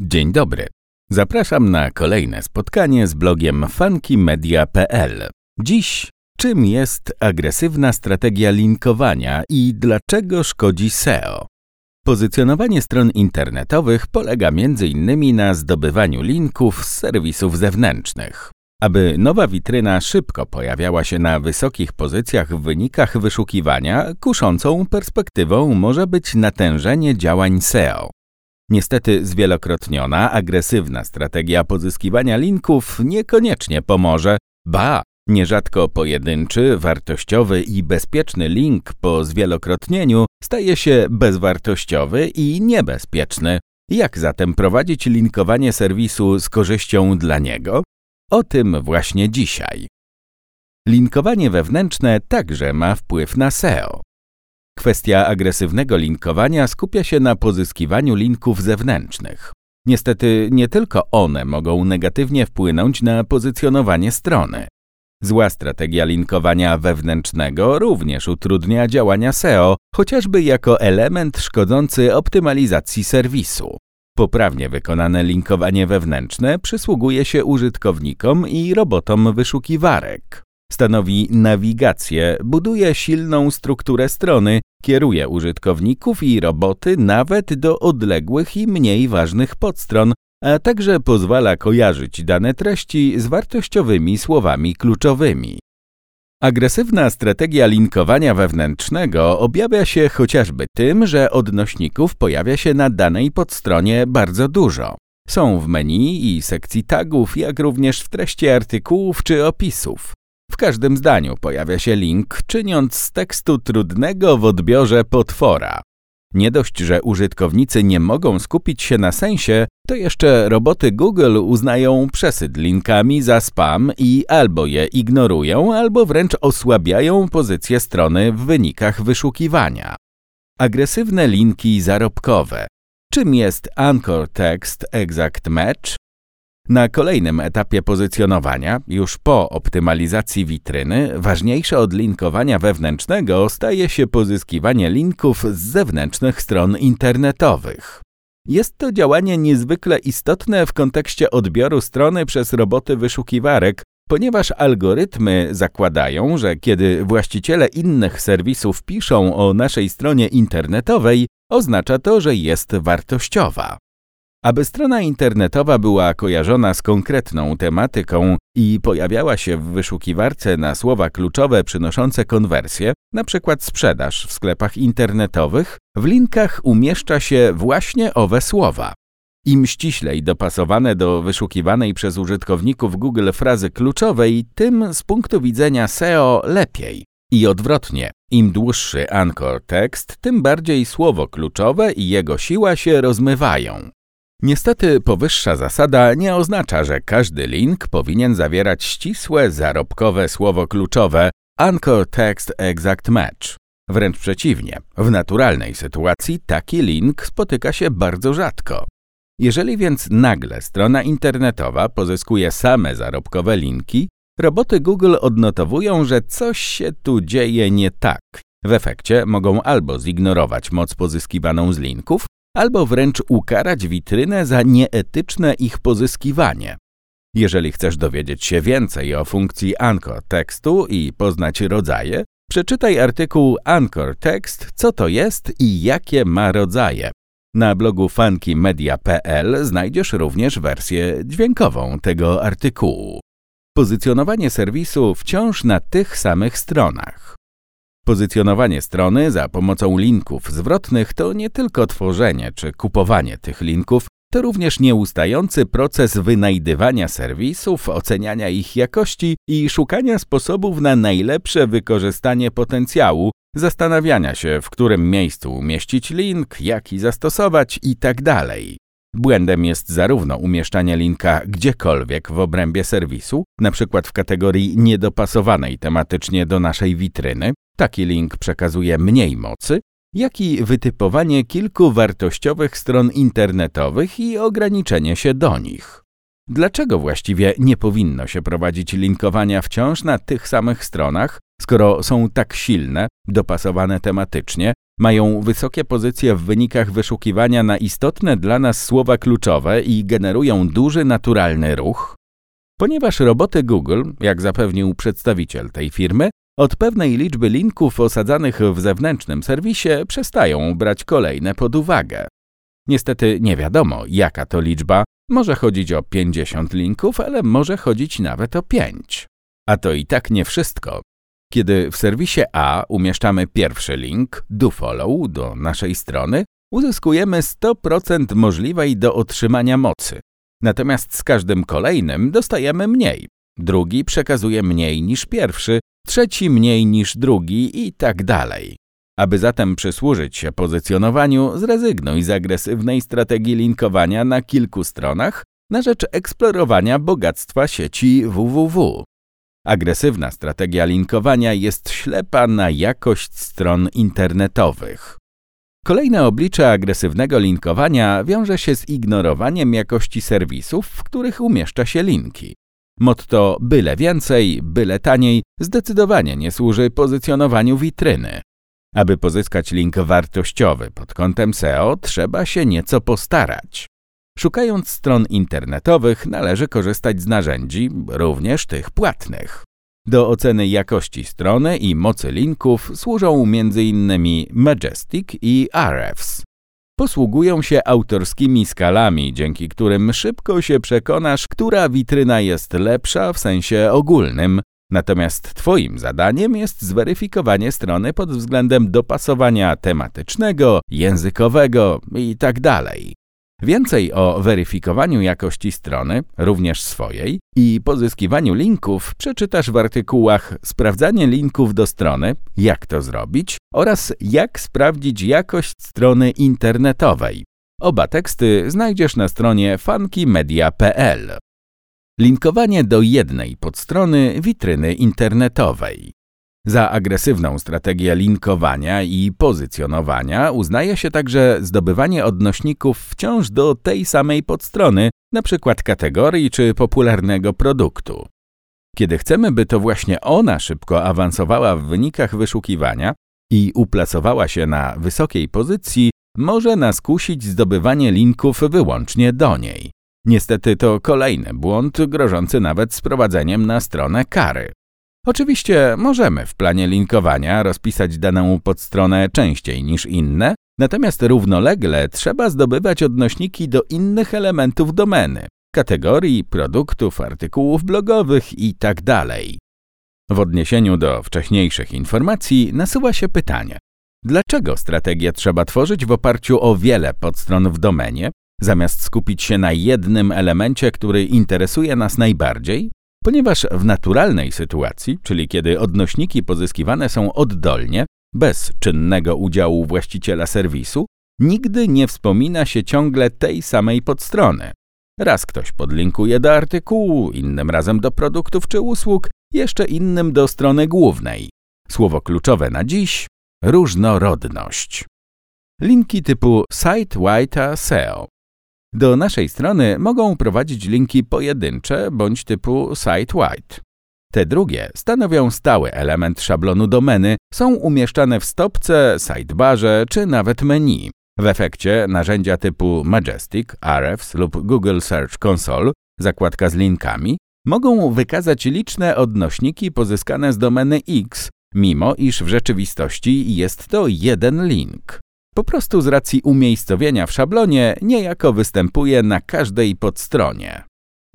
Dzień dobry. Zapraszam na kolejne spotkanie z blogiem funkymedia.pl. Dziś czym jest agresywna strategia linkowania i dlaczego szkodzi SEO? Pozycjonowanie stron internetowych polega m.in. na zdobywaniu linków z serwisów zewnętrznych. Aby nowa witryna szybko pojawiała się na wysokich pozycjach w wynikach wyszukiwania, kuszącą perspektywą może być natężenie działań SEO. Niestety zwielokrotniona, agresywna strategia pozyskiwania linków niekoniecznie pomoże, ba, nierzadko pojedynczy, wartościowy i bezpieczny link po zwielokrotnieniu staje się bezwartościowy i niebezpieczny. Jak zatem prowadzić linkowanie serwisu z korzyścią dla niego? O tym właśnie dzisiaj. Linkowanie wewnętrzne także ma wpływ na SEO. Kwestia agresywnego linkowania skupia się na pozyskiwaniu linków zewnętrznych. Niestety nie tylko one mogą negatywnie wpłynąć na pozycjonowanie strony. Zła strategia linkowania wewnętrznego również utrudnia działania SEO, chociażby jako element szkodzący optymalizacji serwisu. Poprawnie wykonane linkowanie wewnętrzne przysługuje się użytkownikom i robotom wyszukiwarek. Stanowi nawigację, buduje silną strukturę strony, kieruje użytkowników i roboty nawet do odległych i mniej ważnych podstron, a także pozwala kojarzyć dane treści z wartościowymi słowami kluczowymi. Agresywna strategia linkowania wewnętrznego objawia się chociażby tym, że odnośników pojawia się na danej podstronie bardzo dużo. Są w menu i sekcji tagów, jak również w treści artykułów czy opisów. W każdym zdaniu pojawia się link, czyniąc z tekstu trudnego w odbiorze potwora. Nie dość, że użytkownicy nie mogą skupić się na sensie, to jeszcze roboty Google uznają przesyt linkami za spam i albo je ignorują, albo wręcz osłabiają pozycję strony w wynikach wyszukiwania. Agresywne linki zarobkowe. Czym jest Anchor Text Exact Match? Na kolejnym etapie pozycjonowania, już po optymalizacji witryny, ważniejsze od linkowania wewnętrznego staje się pozyskiwanie linków z zewnętrznych stron internetowych. Jest to działanie niezwykle istotne w kontekście odbioru strony przez roboty wyszukiwarek, ponieważ algorytmy zakładają, że kiedy właściciele innych serwisów piszą o naszej stronie internetowej, oznacza to, że jest wartościowa. Aby strona internetowa była kojarzona z konkretną tematyką i pojawiała się w wyszukiwarce na słowa kluczowe przynoszące konwersję, np. sprzedaż w sklepach internetowych, w linkach umieszcza się właśnie owe słowa. Im ściślej dopasowane do wyszukiwanej przez użytkowników Google frazy kluczowej, tym z punktu widzenia SEO lepiej. I odwrotnie, im dłuższy anchor tekst, tym bardziej słowo kluczowe i jego siła się rozmywają. Niestety powyższa zasada nie oznacza, że każdy link powinien zawierać ścisłe, zarobkowe słowo kluczowe Anchor Text Exact Match. Wręcz przeciwnie, w naturalnej sytuacji taki link spotyka się bardzo rzadko. Jeżeli więc nagle strona internetowa pozyskuje same zarobkowe linki, roboty Google odnotowują, że coś się tu dzieje nie tak. W efekcie mogą albo zignorować moc pozyskiwaną z linków, albo wręcz ukarać witrynę za nieetyczne ich pozyskiwanie. Jeżeli chcesz dowiedzieć się więcej o funkcji Anchor tekstu i poznać rodzaje, przeczytaj artykuł Anchor Text, co to jest i jakie ma rodzaje. Na blogu funkymedia.pl znajdziesz również wersję dźwiękową tego artykułu. Pozycjonowanie serwisu wciąż na tych samych stronach. Pozycjonowanie strony za pomocą linków zwrotnych to nie tylko tworzenie czy kupowanie tych linków, to również nieustający proces wynajdywania serwisów, oceniania ich jakości i szukania sposobów na najlepsze wykorzystanie potencjału, zastanawiania się, w którym miejscu umieścić link, jaki zastosować itd. Błędem jest zarówno umieszczanie linka gdziekolwiek w obrębie serwisu, np. w kategorii niedopasowanej tematycznie do naszej witryny, taki link przekazuje mniej mocy, jak i wytypowanie kilku wartościowych stron internetowych i ograniczenie się do nich. Dlaczego właściwie nie powinno się prowadzić linkowania wciąż na tych samych stronach, skoro są tak silne, dopasowane tematycznie, mają wysokie pozycje w wynikach wyszukiwania na istotne dla nas słowa kluczowe i generują duży naturalny ruch? Ponieważ roboty Google, jak zapewnił przedstawiciel tej firmy, od pewnej liczby linków osadzanych w zewnętrznym serwisie przestają brać kolejne pod uwagę. Niestety nie wiadomo, jaka to liczba. Może chodzić o 50 linków, ale może chodzić nawet o 5. A to i tak nie wszystko. Kiedy w serwisie A umieszczamy pierwszy link, dofollow, do naszej strony, uzyskujemy 100% możliwej do otrzymania mocy. Natomiast z każdym kolejnym dostajemy mniej. Drugi przekazuje mniej niż pierwszy, trzeci mniej niż drugi i tak dalej. Aby zatem przysłużyć się pozycjonowaniu, zrezygnuj z agresywnej strategii linkowania na kilku stronach na rzecz eksplorowania bogactwa sieci www. Agresywna strategia linkowania jest ślepa na jakość stron internetowych. Kolejne oblicze agresywnego linkowania wiąże się z ignorowaniem jakości serwisów, w których umieszcza się linki. Motto byle więcej, byle taniej zdecydowanie nie służy pozycjonowaniu witryny. Aby pozyskać link wartościowy pod kątem SEO, trzeba się nieco postarać. Szukając stron internetowych, należy korzystać z narzędzi, również tych płatnych. Do oceny jakości strony i mocy linków służą m.in. Majestic i Ahrefs. Posługują się autorskimi skalami, dzięki którym szybko się przekonasz, która witryna jest lepsza w sensie ogólnym, natomiast Twoim zadaniem jest zweryfikowanie strony pod względem dopasowania tematycznego, językowego itd. Więcej o weryfikowaniu jakości strony, również swojej, i pozyskiwaniu linków przeczytasz w artykułach Sprawdzanie linków do strony, jak to zrobić oraz jak sprawdzić jakość strony internetowej. Oba teksty znajdziesz na stronie funkymedia.pl. Linkowanie do jednej podstrony witryny internetowej. Za agresywną strategię linkowania i pozycjonowania uznaje się także zdobywanie odnośników wciąż do tej samej podstrony, np. kategorii czy popularnego produktu. Kiedy chcemy, by to właśnie ona szybko awansowała w wynikach wyszukiwania i uplacowała się na wysokiej pozycji, może nas kusić zdobywanie linków wyłącznie do niej. Niestety to kolejny błąd grożący nawet sprowadzeniem na stronę kary. Oczywiście możemy w planie linkowania rozpisać daną podstronę częściej niż inne, natomiast równolegle trzeba zdobywać odnośniki do innych elementów domeny, kategorii, produktów, artykułów blogowych itd. Tak w odniesieniu do wcześniejszych informacji nasuwa się pytanie, dlaczego strategię trzeba tworzyć w oparciu o wiele podstron w domenie, zamiast skupić się na jednym elemencie, który interesuje nas najbardziej? Ponieważ w naturalnej sytuacji, czyli kiedy odnośniki pozyskiwane są oddolnie, bez czynnego udziału właściciela serwisu, nigdy nie wspomina się ciągle tej samej podstrony. Raz ktoś podlinkuje do artykułu, innym razem do produktów czy usług, jeszcze innym do strony głównej. Słowo kluczowe na dziś różnorodność. Linki typu Site SEO do naszej strony mogą prowadzić linki pojedyncze bądź typu site-wide. Te drugie stanowią stały element szablonu domeny, są umieszczane w stopce, sidebarze czy nawet menu. W efekcie narzędzia typu Majestic, Ahrefs lub Google Search Console, zakładka z linkami, mogą wykazać liczne odnośniki pozyskane z domeny X, mimo iż w rzeczywistości jest to jeden link. Po prostu z racji umiejscowienia w szablonie niejako występuje na każdej podstronie.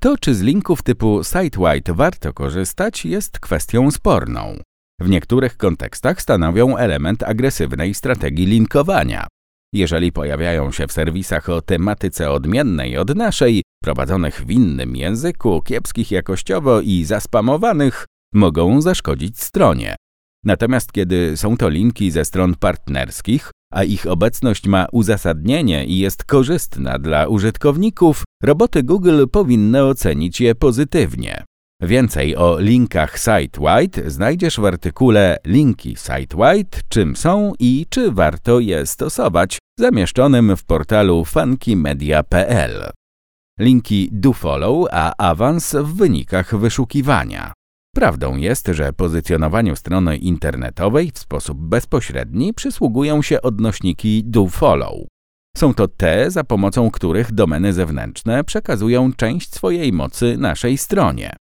To, czy z linków typu site-wide warto korzystać, jest kwestią sporną. W niektórych kontekstach stanowią element agresywnej strategii linkowania. Jeżeli pojawiają się w serwisach o tematyce odmiennej od naszej, prowadzonych w innym języku, kiepskich jakościowo i zaspamowanych, mogą zaszkodzić stronie. Natomiast kiedy są to linki ze stron partnerskich, a ich obecność ma uzasadnienie i jest korzystna dla użytkowników, roboty Google powinny ocenić je pozytywnie. Więcej o linkach site-wide znajdziesz w artykule Linki site-wide, czym są i czy warto je stosować, zamieszczonym w portalu funkymedia.pl. Linki dofollow, a awans w wynikach wyszukiwania. Prawdą jest, że pozycjonowaniu strony internetowej w sposób bezpośredni przysługują się odnośniki do-follow. Są to te, za pomocą których domeny zewnętrzne przekazują część swojej mocy naszej stronie.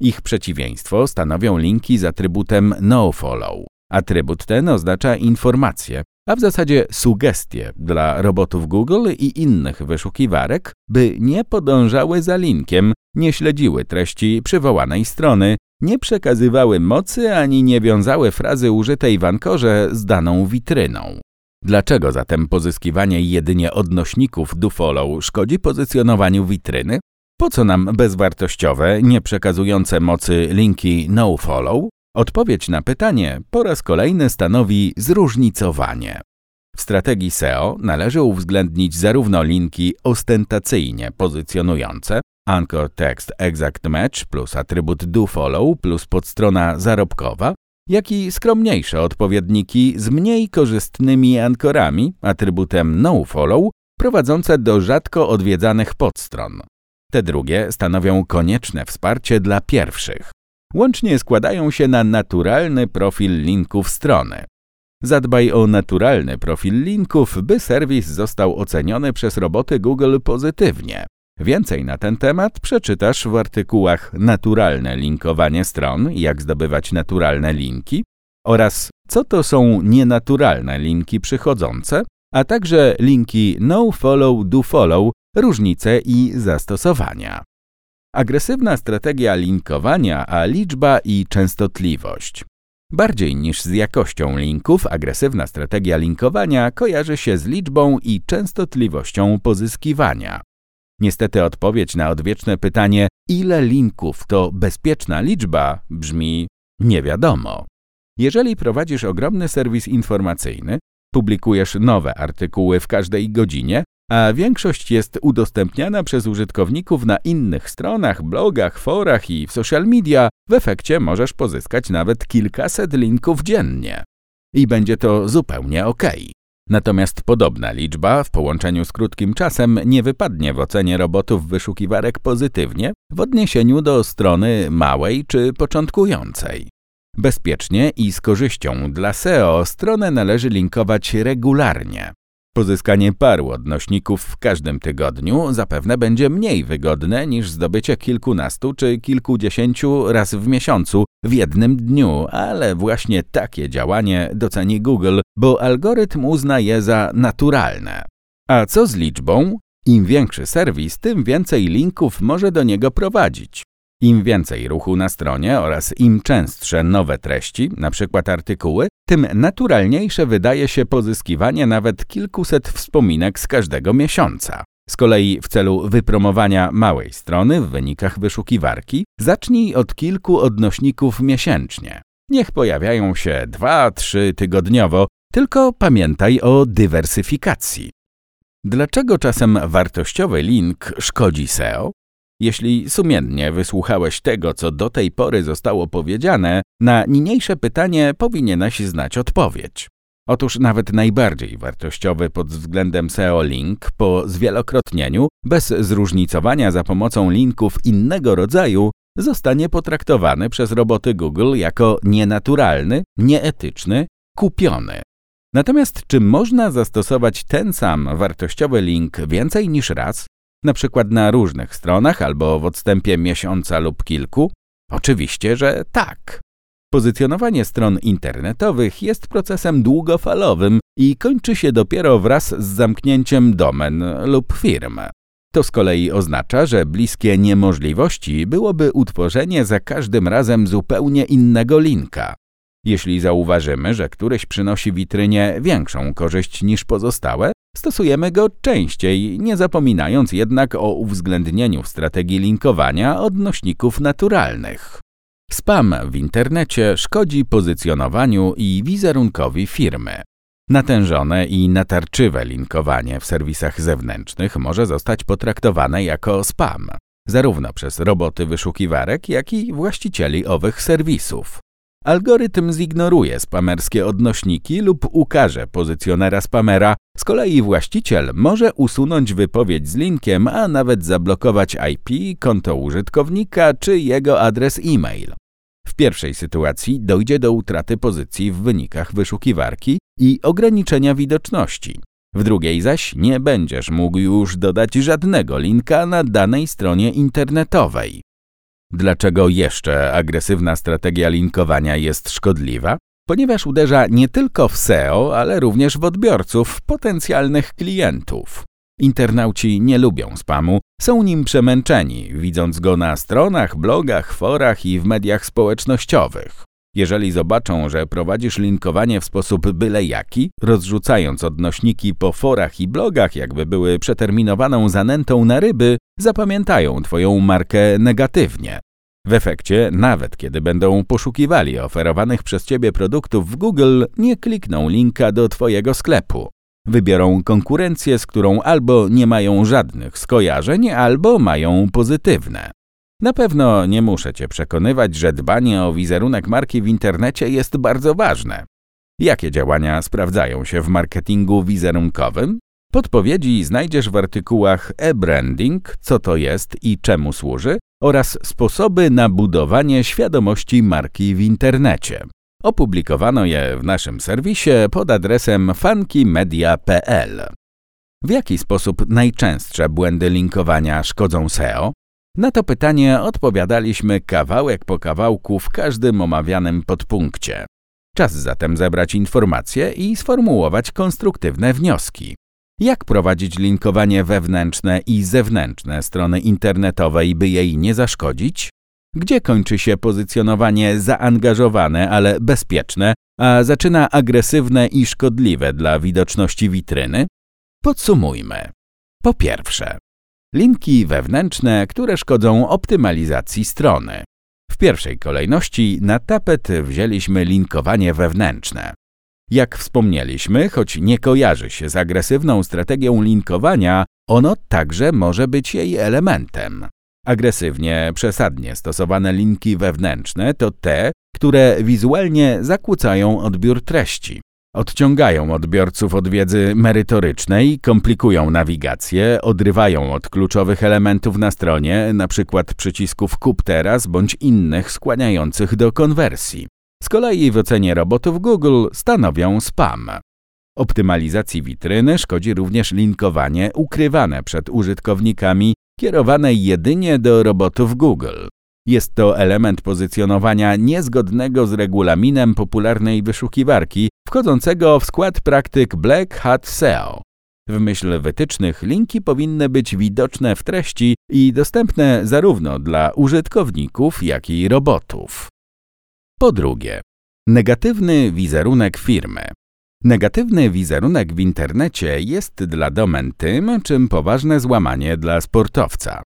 Ich przeciwieństwo stanowią linki z atrybutem nofollow. Atrybut ten oznacza informacje, a w zasadzie sugestie dla robotów Google i innych wyszukiwarek, by nie podążały za linkiem, nie śledziły treści przywołanej strony, nie przekazywały mocy ani nie wiązały frazy użytej w ankorze z daną witryną. Dlaczego zatem pozyskiwanie jedynie odnośników do follow szkodzi pozycjonowaniu witryny? Po co nam bezwartościowe, nie przekazujące mocy linki nofollow? Odpowiedź na pytanie po raz kolejny stanowi zróżnicowanie. W strategii SEO należy uwzględnić zarówno linki ostentacyjnie pozycjonujące, Anchor Text Exact Match plus atrybut doFollow plus podstrona zarobkowa, jak i skromniejsze odpowiedniki z mniej korzystnymi ankorami, atrybutem noFollow, prowadzące do rzadko odwiedzanych podstron. Te drugie stanowią konieczne wsparcie dla pierwszych. Łącznie składają się na naturalny profil linków strony. Zadbaj o naturalny profil linków, by serwis został oceniony przez roboty Google pozytywnie. Więcej na ten temat przeczytasz w artykułach Naturalne linkowanie stron, jak zdobywać naturalne linki oraz co to są nienaturalne linki przychodzące, a także linki no follow, do follow, różnice i zastosowania. Agresywna strategia linkowania, a liczba i częstotliwość. Bardziej niż z jakością linków, agresywna strategia linkowania kojarzy się z liczbą i częstotliwością pozyskiwania. Niestety odpowiedź na odwieczne pytanie, ile linków to bezpieczna liczba, brzmi nie wiadomo. Jeżeli prowadzisz ogromny serwis informacyjny, publikujesz nowe artykuły w każdej godzinie, a większość jest udostępniana przez użytkowników na innych stronach, blogach, forach i w social media, w efekcie możesz pozyskać nawet kilkaset linków dziennie. I będzie to zupełnie ok. Natomiast podobna liczba w połączeniu z krótkim czasem nie wypadnie w ocenie robotów wyszukiwarek pozytywnie w odniesieniu do strony małej czy początkującej. Bezpiecznie i z korzyścią dla SEO stronę należy linkować regularnie. Pozyskanie paru odnośników w każdym tygodniu zapewne będzie mniej wygodne niż zdobycie kilkunastu czy kilkudziesięciu raz w miesiącu w jednym dniu, ale właśnie takie działanie doceni Google, bo algorytm uzna je za naturalne. A co z liczbą? Im większy serwis, tym więcej linków może do niego prowadzić. Im więcej ruchu na stronie oraz im częstsze nowe treści, np. artykuły, tym naturalniejsze wydaje się pozyskiwanie nawet kilkuset wspominek z każdego miesiąca. Z kolei w celu wypromowania małej strony w wynikach wyszukiwarki zacznij od kilku odnośników miesięcznie. Niech pojawiają się dwa, trzy tygodniowo, tylko pamiętaj o dywersyfikacji. Dlaczego czasem wartościowy link szkodzi SEO? Jeśli sumiennie wysłuchałeś tego, co do tej pory zostało powiedziane, na niniejsze pytanie powinieneś znać odpowiedź. Otóż nawet najbardziej wartościowy pod względem SEO link po zwielokrotnieniu, bez zróżnicowania za pomocą linków innego rodzaju, zostanie potraktowany przez roboty Google jako nienaturalny, nieetyczny, kupiony. Natomiast czy można zastosować ten sam wartościowy link więcej niż raz? Na przykład na różnych stronach albo w odstępie miesiąca lub kilku? Oczywiście, że tak. Pozycjonowanie stron internetowych jest procesem długofalowym i kończy się dopiero wraz z zamknięciem domen lub firm. To z kolei oznacza, że bliskie niemożliwości byłoby utworzenie za każdym razem zupełnie innego linka. Jeśli zauważymy, że któryś przynosi witrynie większą korzyść niż pozostałe, stosujemy go częściej, nie zapominając jednak o uwzględnieniu w strategii linkowania odnośników naturalnych. Spam w internecie szkodzi pozycjonowaniu i wizerunkowi firmy. Natężone i natarczywe linkowanie w serwisach zewnętrznych może zostać potraktowane jako spam, zarówno przez roboty wyszukiwarek, jak i właścicieli owych serwisów. Algorytm zignoruje spamerskie odnośniki lub ukaże pozycjonera spamera, z kolei właściciel może usunąć wypowiedź z linkiem, a nawet zablokować IP, konto użytkownika czy jego adres e-mail. W pierwszej sytuacji dojdzie do utraty pozycji w wynikach wyszukiwarki i ograniczenia widoczności. W drugiej zaś nie będziesz mógł już dodać żadnego linka na danej stronie internetowej. Dlaczego jeszcze agresywna strategia linkowania jest szkodliwa? Ponieważ uderza nie tylko w SEO, ale również w odbiorców, potencjalnych klientów. Internauci nie lubią spamu, są nim przemęczeni, widząc go na stronach, blogach, forach i w mediach społecznościowych. Jeżeli zobaczą, że prowadzisz linkowanie w sposób byle jaki, rozrzucając odnośniki po forach i blogach, jakby były przeterminowaną zanętą na ryby, zapamiętają Twoją markę negatywnie. W efekcie, nawet kiedy będą poszukiwali oferowanych przez Ciebie produktów w Google, nie klikną linka do Twojego sklepu. Wybiorą konkurencję, z którą albo nie mają żadnych skojarzeń, albo mają pozytywne. Na pewno nie muszę Cię przekonywać, że dbanie o wizerunek marki w internecie jest bardzo ważne. Jakie działania sprawdzają się w marketingu wizerunkowym? Podpowiedzi znajdziesz w artykułach e-branding, co to jest i czemu służy, oraz sposoby na budowanie świadomości marki w internecie. Opublikowano je w naszym serwisie pod adresem funkymedia.pl. W jaki sposób najczęstsze błędy linkowania szkodzą SEO? Na to pytanie odpowiadaliśmy kawałek po kawałku w każdym omawianym podpunkcie. Czas zatem zebrać informacje i sformułować konstruktywne wnioski. Jak prowadzić linkowanie wewnętrzne i zewnętrzne strony internetowej, by jej nie zaszkodzić? Gdzie kończy się pozycjonowanie zaangażowane, ale bezpieczne, a zaczyna agresywne i szkodliwe dla widoczności witryny? Podsumujmy. Po pierwsze, linki wewnętrzne, które szkodzą optymalizacji strony. W pierwszej kolejności na tapet wzięliśmy linkowanie wewnętrzne. Jak wspomnieliśmy, choć nie kojarzy się z agresywną strategią linkowania, ono także może być jej elementem. Agresywnie, przesadnie stosowane linki wewnętrzne to te, które wizualnie zakłócają odbiór treści. Odciągają odbiorców od wiedzy merytorycznej, komplikują nawigację, odrywają od kluczowych elementów na stronie, np. przycisków kup teraz bądź innych skłaniających do konwersji. Z kolei w ocenie robotów Google stanowią spam. Optymalizacji witryny szkodzi również linkowanie ukrywane przed użytkownikami kierowane jedynie do robotów Google. Jest to element pozycjonowania niezgodnego z regulaminem popularnej wyszukiwarki, wchodzącego w skład praktyk Black Hat SEO. W myśl wytycznych linki powinny być widoczne w treści i dostępne zarówno dla użytkowników, jak i robotów. Po drugie, negatywny wizerunek firmy. Negatywny wizerunek w internecie jest dla domen tym, czym poważne złamanie dla sportowca.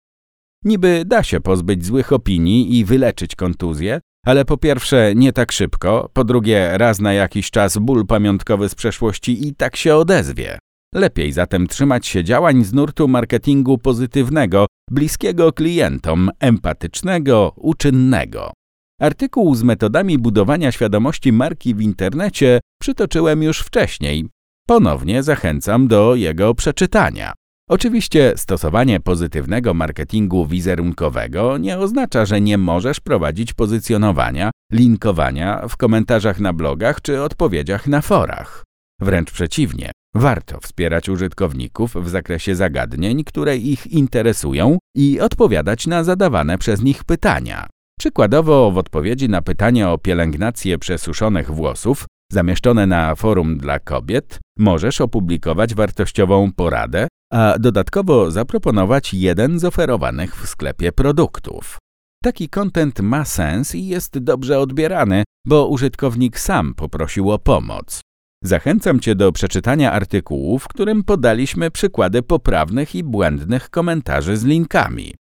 Niby da się pozbyć złych opinii i wyleczyć kontuzję, ale po pierwsze nie tak szybko, po drugie raz na jakiś czas ból pamiątkowy z przeszłości i tak się odezwie. Lepiej zatem trzymać się działań z nurtu marketingu pozytywnego, bliskiego klientom, empatycznego, uczynnego. Artykuł z metodami budowania świadomości marki w internecie przytoczyłem już wcześniej. Ponownie zachęcam do jego przeczytania. Oczywiście stosowanie pozytywnego marketingu wizerunkowego nie oznacza, że nie możesz prowadzić pozycjonowania, linkowania w komentarzach na blogach czy odpowiedziach na forach. Wręcz przeciwnie, warto wspierać użytkowników w zakresie zagadnień, które ich interesują i odpowiadać na zadawane przez nich pytania. Przykładowo w odpowiedzi na pytanie o pielęgnację przesuszonych włosów, zamieszczone na forum dla kobiet, możesz opublikować wartościową poradę, a dodatkowo zaproponować jeden z oferowanych w sklepie produktów. Taki kontent ma sens i jest dobrze odbierany, bo użytkownik sam poprosił o pomoc. Zachęcam Cię do przeczytania artykułu, w którym podaliśmy przykłady poprawnych i błędnych komentarzy z linkami.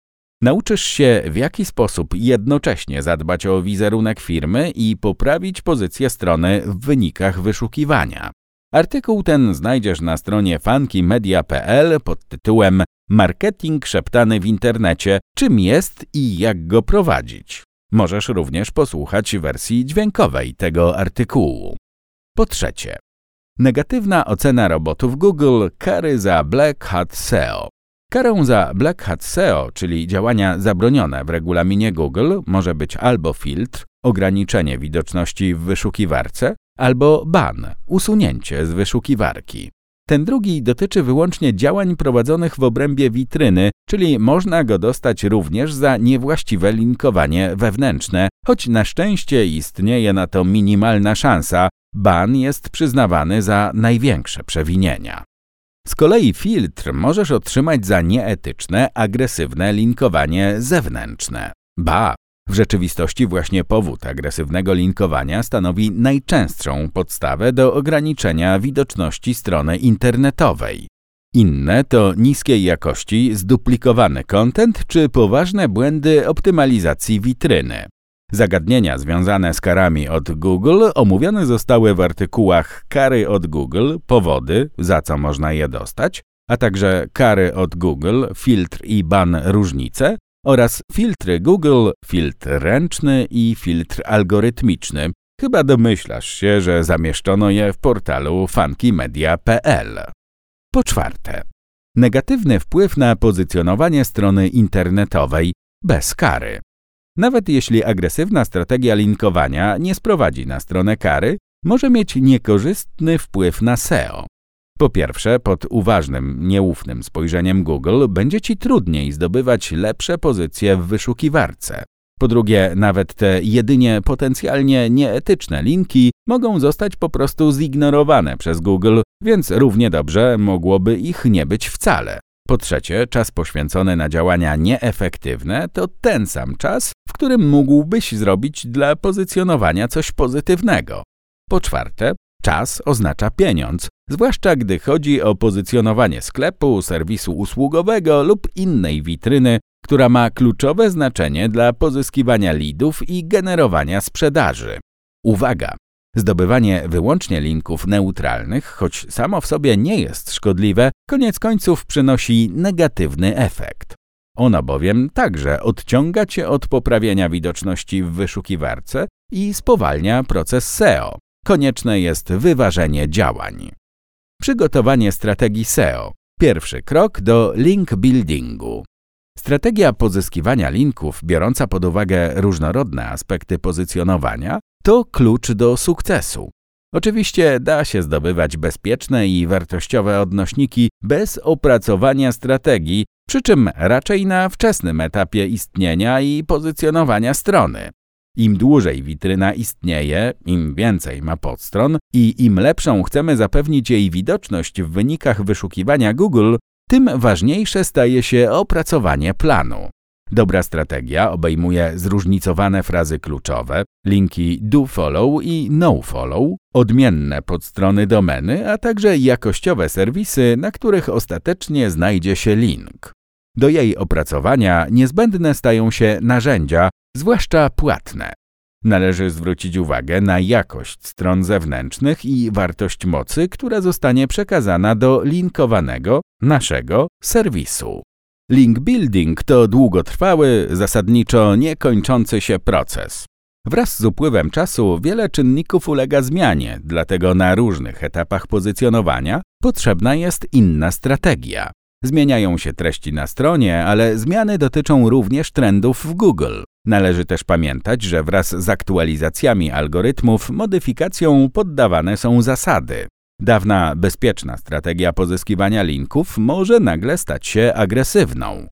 Nauczysz się, w jaki sposób jednocześnie zadbać o wizerunek firmy i poprawić pozycję strony w wynikach wyszukiwania. Artykuł ten znajdziesz na stronie funkymedia.pl pod tytułem Marketing szeptany w internecie czym jest i jak go prowadzić. Możesz również posłuchać wersji dźwiękowej tego artykułu. Po trzecie, negatywna ocena robotów Google kary za Black Hat SEO. Karą za Black Hat SEO, czyli działania zabronione w regulaminie Google, może być albo filtr, ograniczenie widoczności w wyszukiwarce, albo ban, usunięcie z wyszukiwarki. Ten drugi dotyczy wyłącznie działań prowadzonych w obrębie witryny, czyli można go dostać również za niewłaściwe linkowanie wewnętrzne, choć na szczęście istnieje na to minimalna szansa, ban jest przyznawany za największe przewinienia. Z kolei filtr możesz otrzymać za nieetyczne, agresywne linkowanie zewnętrzne. Ba, w rzeczywistości właśnie powód agresywnego linkowania stanowi najczęstszą podstawę do ograniczenia widoczności strony internetowej. Inne to niskiej jakości zduplikowany content czy poważne błędy optymalizacji witryny. Zagadnienia związane z karami od Google omówione zostały w artykułach Kary od Google, powody, za co można je dostać, a także kary od Google, filtr i ban różnice oraz filtry Google, filtr ręczny i filtr algorytmiczny. Chyba domyślasz się, że zamieszczono je w portalu funkymedia.pl. Po czwarte, negatywny wpływ na pozycjonowanie strony internetowej bez kary. Nawet jeśli agresywna strategia linkowania nie sprowadzi na stronę kary, może mieć niekorzystny wpływ na SEO. Po pierwsze, pod uważnym, nieufnym spojrzeniem Google będzie Ci trudniej zdobywać lepsze pozycje w wyszukiwarce. Po drugie, nawet te jedynie potencjalnie nieetyczne linki mogą zostać po prostu zignorowane przez Google, więc równie dobrze mogłoby ich nie być wcale. Po trzecie, czas poświęcony na działania nieefektywne to ten sam czas, w którym mógłbyś zrobić dla pozycjonowania coś pozytywnego. Po czwarte, czas oznacza pieniądz, zwłaszcza gdy chodzi o pozycjonowanie sklepu, serwisu usługowego lub innej witryny, która ma kluczowe znaczenie dla pozyskiwania lidów i generowania sprzedaży. Uwaga! Zdobywanie wyłącznie linków neutralnych, choć samo w sobie nie jest szkodliwe, koniec końców przynosi negatywny efekt. Ono bowiem także odciąga cię od poprawienia widoczności w wyszukiwarce i spowalnia proces SEO. Konieczne jest wyważenie działań. Przygotowanie strategii SEO. Pierwszy krok do link buildingu. Strategia pozyskiwania linków, biorąca pod uwagę różnorodne aspekty pozycjonowania, to klucz do sukcesu. Oczywiście da się zdobywać bezpieczne i wartościowe odnośniki bez opracowania strategii, przy czym raczej na wczesnym etapie istnienia i pozycjonowania strony. Im dłużej witryna istnieje, im więcej ma podstron i im lepszą chcemy zapewnić jej widoczność w wynikach wyszukiwania Google, tym ważniejsze staje się opracowanie planu. Dobra strategia obejmuje zróżnicowane frazy kluczowe, linki do follow i no follow, odmienne podstrony domeny, a także jakościowe serwisy, na których ostatecznie znajdzie się link. Do jej opracowania niezbędne stają się narzędzia, zwłaszcza płatne. Należy zwrócić uwagę na jakość stron zewnętrznych i wartość mocy, która zostanie przekazana do linkowanego naszego serwisu. Link building to długotrwały, zasadniczo niekończący się proces. Wraz z upływem czasu wiele czynników ulega zmianie, dlatego na różnych etapach pozycjonowania potrzebna jest inna strategia. Zmieniają się treści na stronie, ale zmiany dotyczą również trendów w Google. Należy też pamiętać, że wraz z aktualizacjami algorytmów modyfikacją poddawane są zasady. Dawna, bezpieczna strategia pozyskiwania linków może nagle stać się agresywną.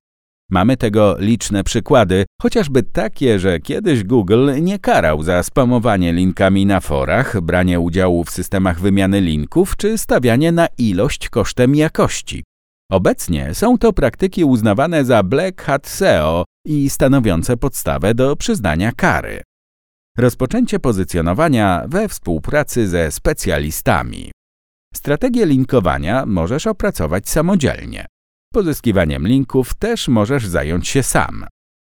Mamy tego liczne przykłady, chociażby takie, że kiedyś Google nie karał za spamowanie linkami na forach, branie udziału w systemach wymiany linków czy stawianie na ilość kosztem jakości. Obecnie są to praktyki uznawane za Black Hat SEO i stanowiące podstawę do przyznania kary. Rozpoczęcie pozycjonowania we współpracy ze specjalistami. Strategię linkowania możesz opracować samodzielnie. Pozyskiwaniem linków też możesz zająć się sam.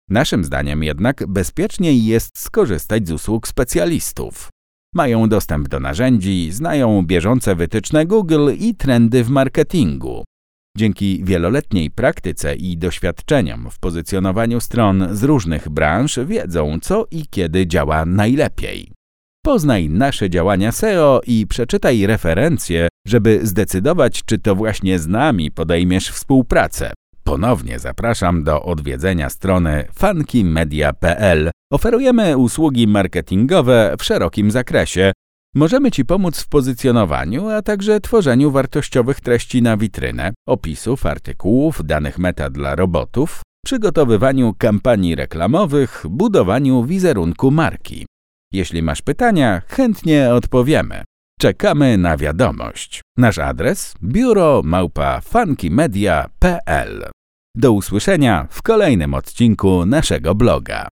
Naszym zdaniem jednak bezpieczniej jest skorzystać z usług specjalistów. Mają dostęp do narzędzi, znają bieżące wytyczne Google i trendy w marketingu. Dzięki wieloletniej praktyce i doświadczeniom w pozycjonowaniu stron z różnych branż wiedzą, co i kiedy działa najlepiej. Poznaj nasze działania SEO i przeczytaj referencje, żeby zdecydować, czy to właśnie z nami podejmiesz współpracę. Ponownie zapraszam do odwiedzenia strony funkymedia.pl. Oferujemy usługi marketingowe w szerokim zakresie. Możemy Ci pomóc w pozycjonowaniu, a także tworzeniu wartościowych treści na witrynę, opisów, artykułów, danych meta dla robotów, przygotowywaniu kampanii reklamowych, budowaniu wizerunku marki. Jeśli masz pytania, chętnie odpowiemy. Czekamy na wiadomość. Nasz adres biuro. Do usłyszenia w kolejnym odcinku naszego bloga.